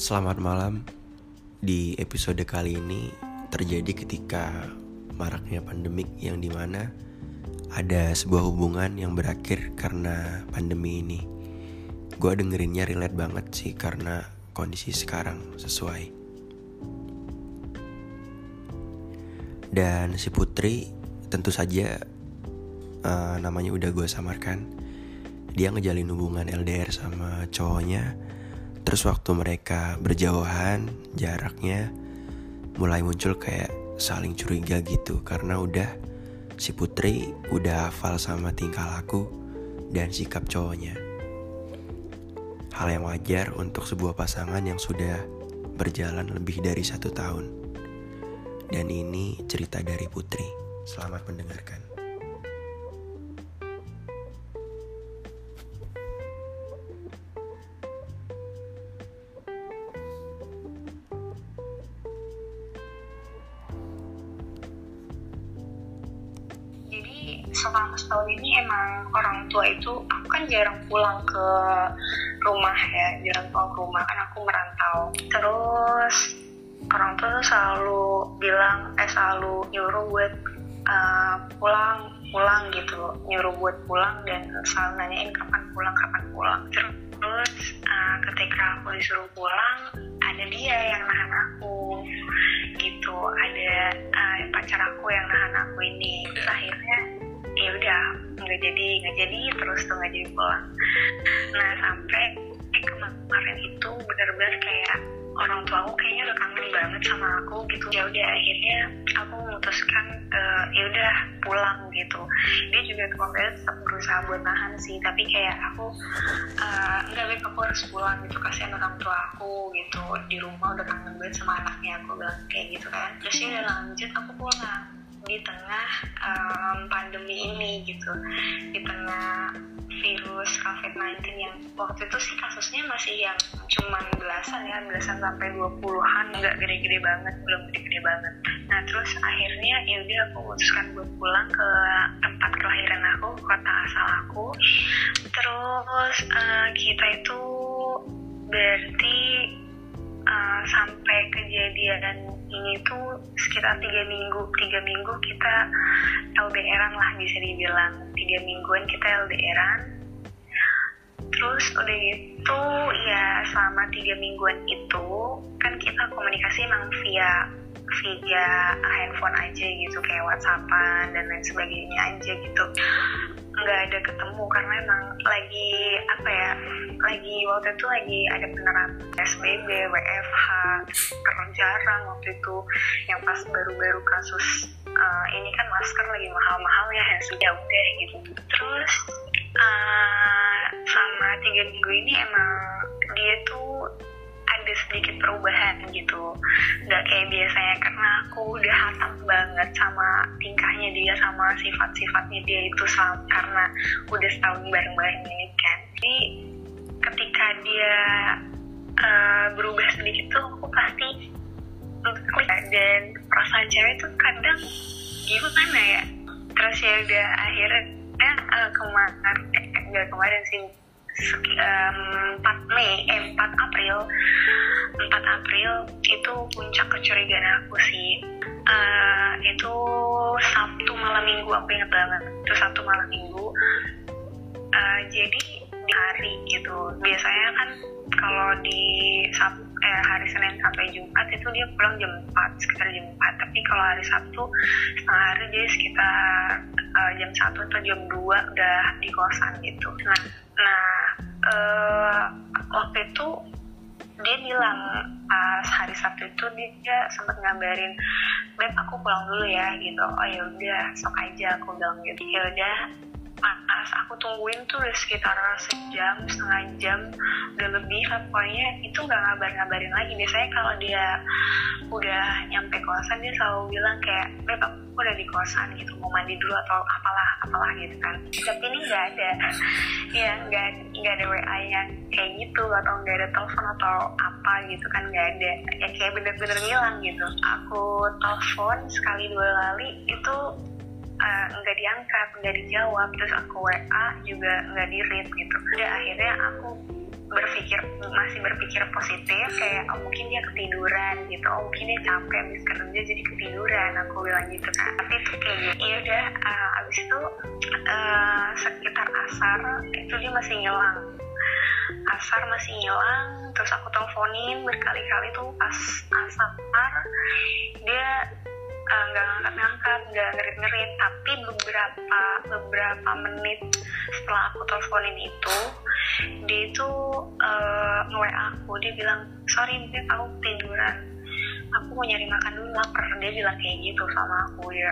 Selamat malam. Di episode kali ini terjadi ketika maraknya pandemik yang di mana ada sebuah hubungan yang berakhir karena pandemi ini. Gue dengerinnya relate banget sih karena kondisi sekarang sesuai. Dan si Putri tentu saja uh, namanya udah gue samarkan. Dia ngejalin hubungan LDR sama cowoknya. Terus waktu mereka berjauhan, jaraknya mulai muncul kayak saling curiga gitu karena udah si Putri udah hafal sama tingkah laku dan sikap cowoknya. Hal yang wajar untuk sebuah pasangan yang sudah berjalan lebih dari satu tahun. Dan ini cerita dari Putri. Selamat mendengarkan. Selama setahun ini emang orang tua itu aku kan jarang pulang ke rumah ya jarang pulang ke rumah kan aku merantau. Terus orang tua tuh selalu bilang eh selalu nyuruh buat uh, pulang pulang gitu. Nyuruh buat pulang dan selalu nanyain kapan pulang kapan pulang. Terus uh, ketika aku disuruh pulang ada dia yang nahan aku gitu. Ada uh, pacar aku yang nahan aku ini. Terus akhirnya ya udah nggak jadi nggak jadi terus tuh nggak jadi pulang. Nah sampai eh, kemarin itu benar-benar kayak orang tua aku kayaknya udah kangen banget sama aku gitu. Ya udah akhirnya aku memutuskan uh, ya udah pulang gitu. Dia juga kemarin tetap berusaha buat nahan sih tapi kayak aku uh, enggak baik aku harus pulang gitu. Kasihan orang tua aku gitu. Di rumah udah kangen banget sama anaknya aku bilang kayak gitu kan. Terus ya lanjut aku pulang di tengah um, pandemi ini gitu di tengah virus COVID-19 yang waktu itu sih kasusnya masih yang cuman belasan ya, belasan sampai 20-an, nggak gede-gede banget, belum gede-gede banget. Nah terus akhirnya ya udah aku memutuskan buat pulang ke tempat kelahiran aku, kota asal aku. Terus uh, kita itu sampai kejadian ini tuh sekitar tiga minggu. Tiga minggu kita LDRan lah bisa dibilang. Tiga mingguan kita LDRan terus udah gitu ya selama tiga mingguan itu kan kita komunikasi emang via via handphone aja gitu kayak WhatsAppan dan lain sebagainya aja gitu. Nggak ada ketemu karena emang lagi apa ya lagi waktu itu lagi ada penerapan SBB, WFH, karena jarang waktu itu. Yang pas baru-baru kasus uh, ini kan masker lagi mahal-mahal ya sudah udah gitu. Terus uh, sama tiga minggu ini emang dia tuh ada sedikit perubahan gitu. Nggak kayak biasanya karena aku udah hatam banget sama tingkahnya dia sama sifat-sifatnya dia itu sama, karena udah setahun bareng-bareng ini kan. Jadi ketika dia uh, berubah sedikit tuh aku pasti klik dan perasaan cewek tuh kadang gimana ya? Terus ya udah akhirnya uh, kemarin eh, enggak kemarin sih. Um, 4 Mei, eh 4 April. 4 April itu puncak kecurigaan aku sih. Uh, itu Sabtu malam minggu aku inget banget. Itu Sabtu malam minggu. Uh, jadi di hari gitu. Biasanya kan kalau di eh, hari Senin sampai Jumat itu dia pulang jam 4 sekitar jam 4 tapi kalau hari Sabtu setengah hari dia sekitar uh, jam 1 atau jam 2 udah di kosan gitu. Nah nah uh, waktu itu dia bilang pas hari Sabtu itu dia sempat ngabarin beb aku pulang dulu ya gitu. Oh ya udah sok aja aku bilang gitu. Ya udah pas aku tungguin tuh sekitar sejam setengah jam udah lebih pokoknya itu nggak ngabar-ngabarin lagi. Biasanya kalau dia udah nyampe kosan dia selalu bilang kayak beb aku udah di kosan gitu mau mandi dulu atau apalah apalah gitu kan. Tapi ini nggak ada. Ya nggak nggak ada WA yang kayak gitu atau nggak ada telepon atau apa gitu kan nggak ada. Ya kayak bener-bener ngilang gitu. Aku telepon sekali dua kali itu uh, nggak diangkat nggak dijawab. Terus aku WA juga nggak di read gitu. Udah akhirnya aku berpikir masih berpikir positif. Kayak oh, mungkin dia ketiduran gitu. Oh mungkin dia capek habis kerja jadi ketiduran. Aku bilang gitu kan tapi itu kayak gitu udah uh, abis itu uh, sekitar asar itu dia masih ngilang. Asar masih ngilang terus aku teleponin berkali-kali tuh pas asar dia eh, nggak uh, ngangkat-ngangkat nggak ngerit-ngerit. Tapi beberapa beberapa menit setelah aku teleponin itu dia itu uh, nge aku. Dia bilang sorry mungkin aku tiduran aku mau nyari makan dulu lapar. Dia bilang kayak gitu sama aku. Ya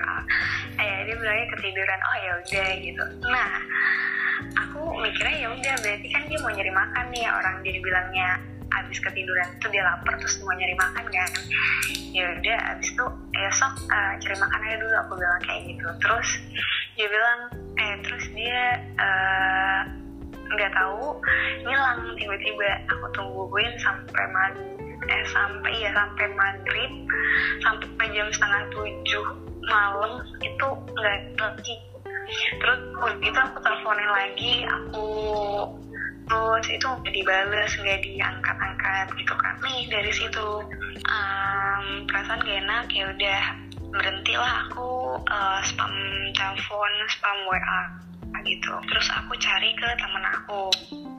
eh dia bilangnya ketiduran. Oh ya udah gitu. Nah aku mikirnya ya udah berarti kan dia mau nyari makan nih orang dia bilangnya abis ketiduran itu dia lapar terus mau nyari makan kan. Ya udah abis itu ya sok uh, cari makan aja dulu aku bilang kayak gitu. Terus dia bilang eh terus dia uh, nggak tahu ngilang tiba-tiba. Aku tungguin sampai maghrib eh sampai ya sampai maghrib sampai jam setengah tujuh malam itu nggak lagi terus itu aku teleponin lagi aku terus itu nggak dibales nggak diangkat-angkat gitu kan. Nih dari situ um, perasaan gak enak ya udah berhenti lah aku uh, spam telepon spam wa gitu. Terus aku cari ke temen aku.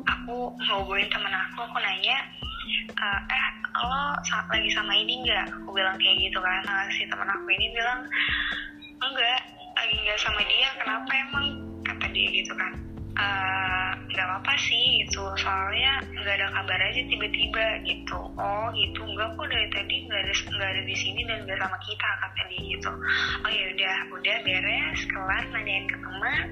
Aku ngobrolin temen aku aku nanya uh, eh lo saat lagi sama ini nggak? Aku bilang kayak gitu kan. Nah, si temen aku ini bilang enggak lagi nggak sama dia kenapa emang? Kata dia gitu kan. Eh, nggak apa-apa sih gitu. Soalnya nggak ada kabar aja tiba-tiba gitu. Oh gitu. Nggak kok dari tadi nggak ada nggak ada di sini dan nggak sama kita kata dia gitu. Oh ya udah. Udah beres kelar nanyain ke teman.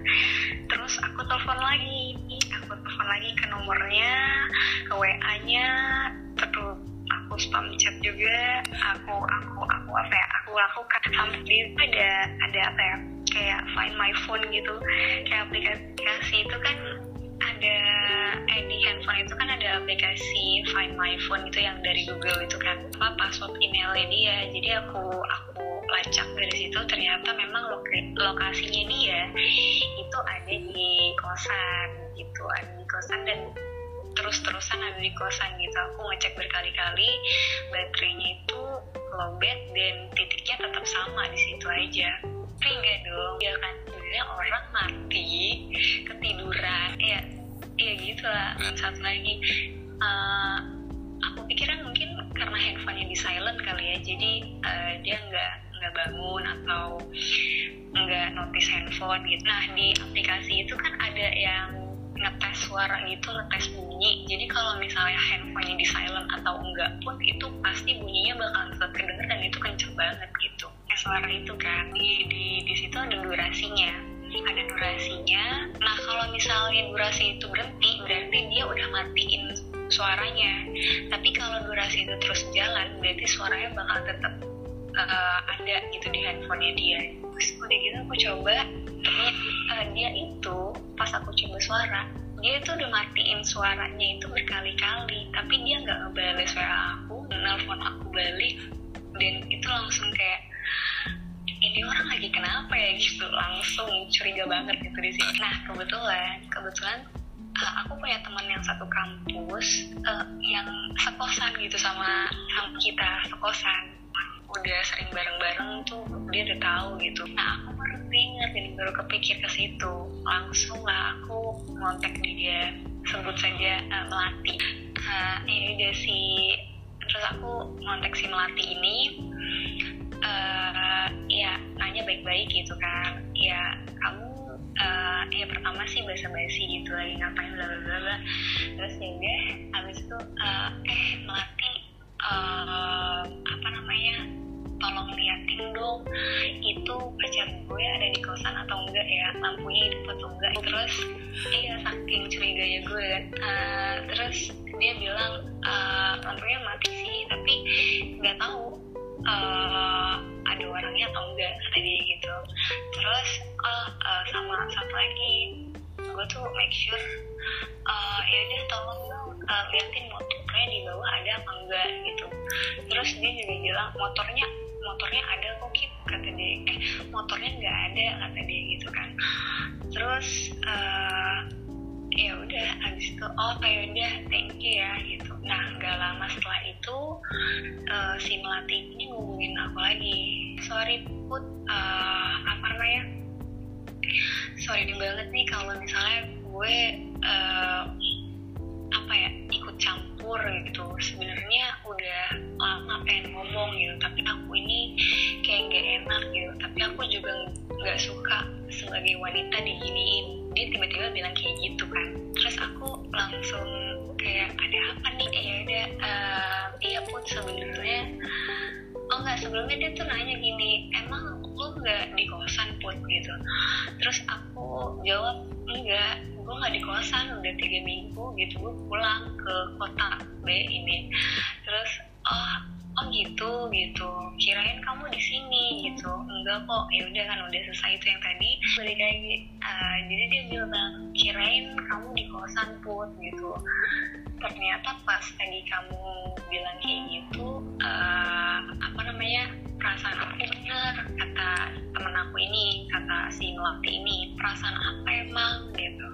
Terus aku telepon lagi. Aku telepon lagi ke nomornya ke wa nya terus aku spam chat juga. Aku aku aku apa ya? Aku lakukan. Sampai dia ada ada apa ya? Kayak Find My Phone gitu. Kayak aplikasi itu kan ada eh, di handphone itu kan ada aplikasi Find My Phone itu yang dari Google itu kan. Apa password emailnya dia. Jadi aku aku lacak dari situ. Ternyata memang lok lokasinya dia itu ada di kosan gitu ada di kosan dan terus-terusan ada di kosan gitu. Aku ngecek berkali-kali baterainya itu lowbat dan titiknya tetap sama di situ aja. Tapi enggak dong ya kan sebenarnya orang mati ketiduran ya ya gitu lah satu lagi. Uh, aku pikiran mungkin karena handphonenya di silent kali ya jadi uh, dia nggak nggak bangun atau nggak notice handphone gitu. Nah di aplikasi itu kan ada yang ngetes suara gitu ngetes bunyi. Jadi kalau misalnya handphonenya di silent atau enggak pun itu pasti bunyinya bakal tetap kedenger dan itu kenceng banget gitu suara itu kan. Di di di situ ada durasinya. Ada durasinya. Nah kalau misalnya durasi itu berhenti berarti dia udah matiin suaranya. Tapi kalau durasi itu terus jalan berarti suaranya bakal tetap uh, ada gitu di handphonenya dia. Terus udah gitu aku coba ternyata uh, dia itu pas aku coba suara dia itu udah matiin suaranya itu berkali-kali. Tapi dia nggak ngebales WA aku nelfon aku balik dan itu langsung kayak ini orang lagi kenapa ya gitu. Langsung curiga banget gitu di sini. Nah kebetulan kebetulan uh, aku punya teman yang satu kampus uh, yang sekosan gitu sama sama kita sekosan. Udah sering bareng-bareng tuh dia udah tahu gitu. Nah aku baru ingat ini baru kepikir ke situ. Langsung lah aku ngontek dia sebut saja uh, melati. Uh, ini dia si terus aku ngontek si melati ini uh, ya nanya baik-baik gitu kan ya kamu uh, ya pertama sih basa-basi gitu lagi ngapain bla bla bla terus ya udah habis itu uh, eh melati uh, apa namanya tolong liatin dong itu pacar gue ada di kosan atau enggak ya lampunya hidup atau enggak. Terus iya saking curiganya gue uh, terus dia bilang uh, lampunya mati sih tapi nggak tahu uh, ada orangnya atau enggak kata dia gitu. Terus oh uh, sama satu lagi gue tuh make sure uh, ya udah tolong dong uh, liatin motornya di bawah ada apa enggak gitu. Terus dia juga bilang motornya motornya ada kok Kip kata dia. Eh motornya nggak ada kata dia gitu kan. Terus uh, ya udah abis itu oh ya udah thank you ya gitu. Nah nggak lama setelah itu uh, si ini lagi sorry put. Uh, apa namanya? Sorry banget nih kalau misalnya gue uh, apa ya ikut campur gitu. Sebenarnya udah lama pengen ngomong gitu tapi aku ini kayak gak enak gitu. Tapi aku juga nggak suka sebagai wanita diginiin. Dia tiba-tiba bilang kayak gitu kan. Terus aku langsung kayak ada apa nih? Ya udah uh, iya pun sebenarnya nggak sebelumnya dia tuh nanya gini emang lu nggak di kosan pun gitu. Terus aku jawab enggak gue nggak di kosan udah tiga minggu gitu gue pulang ke kota B ini. Terus oh oh gitu gitu. Kirain kamu di sini gitu. Enggak kok ya udah kan udah selesai itu yang tadi. Balik lagi uh, jadi dia bilang kirain kamu di kosan put gitu. Ternyata pas tadi kamu bilang kayak gitu uh, apa namanya perasaan aku bener kata temen aku ini kata si melati ini perasaan apa emang? Gitu.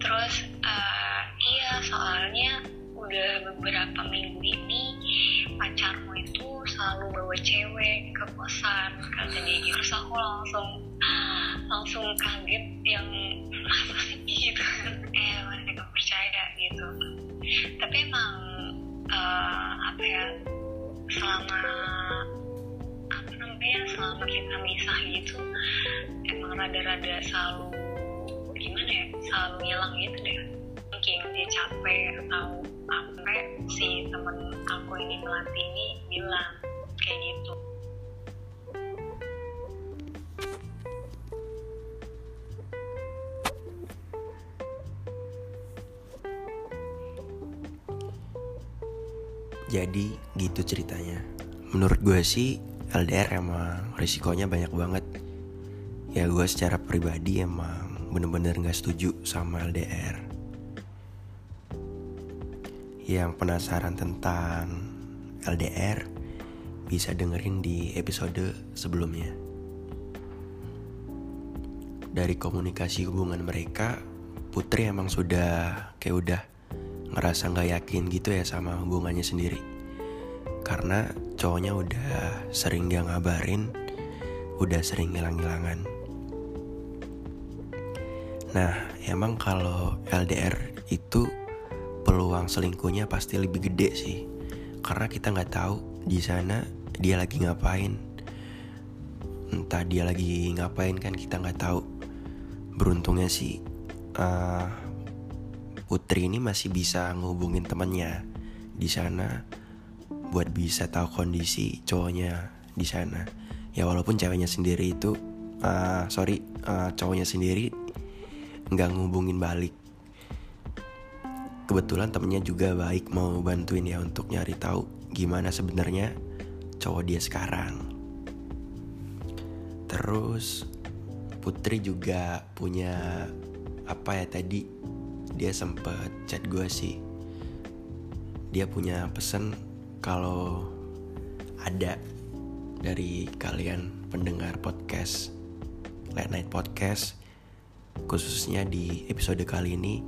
Terus uh, iya soalnya udah beberapa minggu ini pacarmu itu selalu bawa cewek ke kosan kata dia gitu. Terus aku langsung langsung kaget yang masa sih? Gitu. Eh mereka percaya? Gitu. Tapi emang uh, apa ya selama apa namanya selama kita misah gitu. Emang rada-rada selalu gimana ya selalu ngilang gitu deh. Mungkin dia capek atau apa si temen aku ini melatih ini bilang kayak gitu. Jadi gitu ceritanya Menurut gue sih LDR emang risikonya banyak banget. Ya gue secara pribadi emang bener-bener gak setuju sama LDR Yang penasaran tentang LDR Bisa dengerin di episode sebelumnya. Dari komunikasi hubungan mereka Putri emang sudah kayak udah ngerasa nggak yakin gitu ya sama hubungannya sendiri. Karena cowoknya udah sering dia ngabarin udah sering ngilang-ngilangan. Nah emang kalau LDR itu peluang selingkuhnya pasti lebih gede sih. Karena kita nggak tahu di sana dia lagi ngapain. Entah dia lagi ngapain kan kita nggak tahu. Beruntungnya sih uh, Putri ini masih bisa ngehubungin temannya di sana buat bisa tahu kondisi cowoknya di sana. Ya walaupun ceweknya sendiri itu, uh, sorry, uh, cowoknya sendiri nggak ngehubungin balik. Kebetulan temennya juga baik mau bantuin ya untuk nyari tahu gimana sebenarnya cowok dia sekarang. Terus Putri juga punya apa ya tadi dia sempet chat gue sih dia punya pesan kalau ada dari kalian pendengar podcast late night podcast khususnya di episode kali ini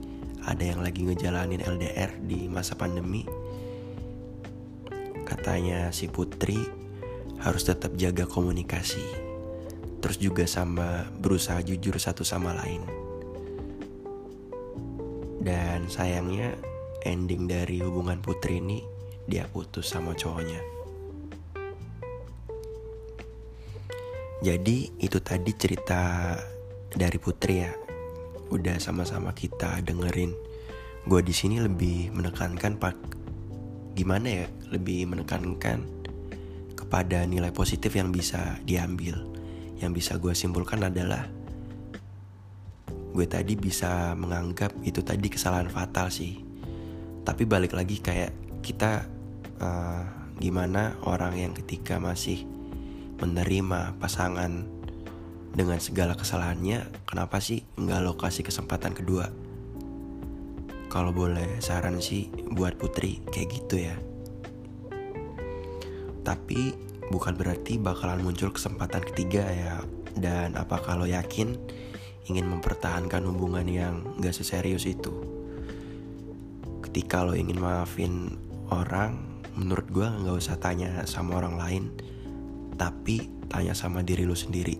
ada yang lagi ngejalanin LDR di masa pandemi. Katanya si Putri harus tetap jaga komunikasi terus juga sama berusaha jujur satu sama lain. Dan sayangnya ending dari hubungan Putri ini dia putus sama cowoknya. Jadi itu tadi cerita dari Putri ya. Udah sama-sama kita dengerin. Gue di sini lebih menekankan pak gimana ya, lebih menekankan kepada nilai positif yang bisa diambil. Yang bisa gue simpulkan adalah gue tadi bisa menganggap itu tadi kesalahan fatal sih tapi balik lagi kayak kita uh, gimana orang yang ketika masih menerima pasangan dengan segala kesalahannya kenapa sih nggak lo kasih kesempatan kedua? Kalau boleh saran sih buat putri kayak gitu ya. Tapi bukan berarti bakalan muncul kesempatan ketiga ya. Dan apa kalau yakin ingin mempertahankan hubungan yang gak seserius itu. Ketika lo ingin maafin orang, menurut gue gak usah tanya sama orang lain, tapi tanya sama diri lo sendiri.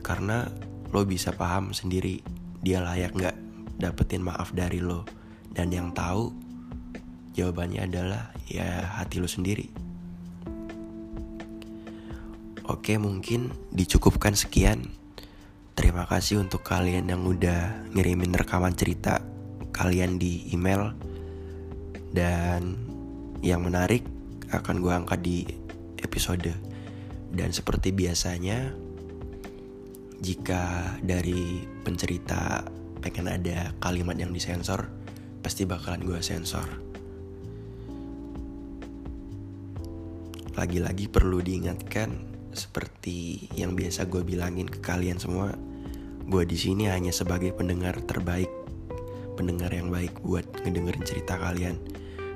Karena lo bisa paham sendiri dia layak gak dapetin maaf dari lo. Dan yang tahu jawabannya adalah ya hati lo sendiri. Oke mungkin dicukupkan sekian Terima kasih untuk kalian yang udah ngirimin rekaman cerita kalian di email Dan yang menarik akan gue angkat di episode. Dan seperti biasanya Jika dari pencerita pengen ada kalimat yang disensor Pasti bakalan gue sensor. Lagi-lagi perlu diingatkan seperti yang biasa gue bilangin ke kalian semua, gue di sini hanya sebagai pendengar terbaik, pendengar yang baik buat ngedengerin cerita kalian,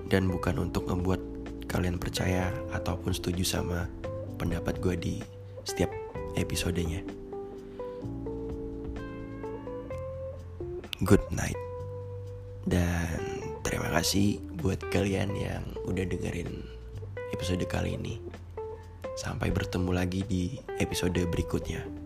dan bukan untuk ngebuat kalian percaya ataupun setuju sama pendapat gue di setiap episodenya. Good night. Dan terima kasih buat kalian yang udah dengerin episode kali ini. Sampai bertemu lagi di episode berikutnya.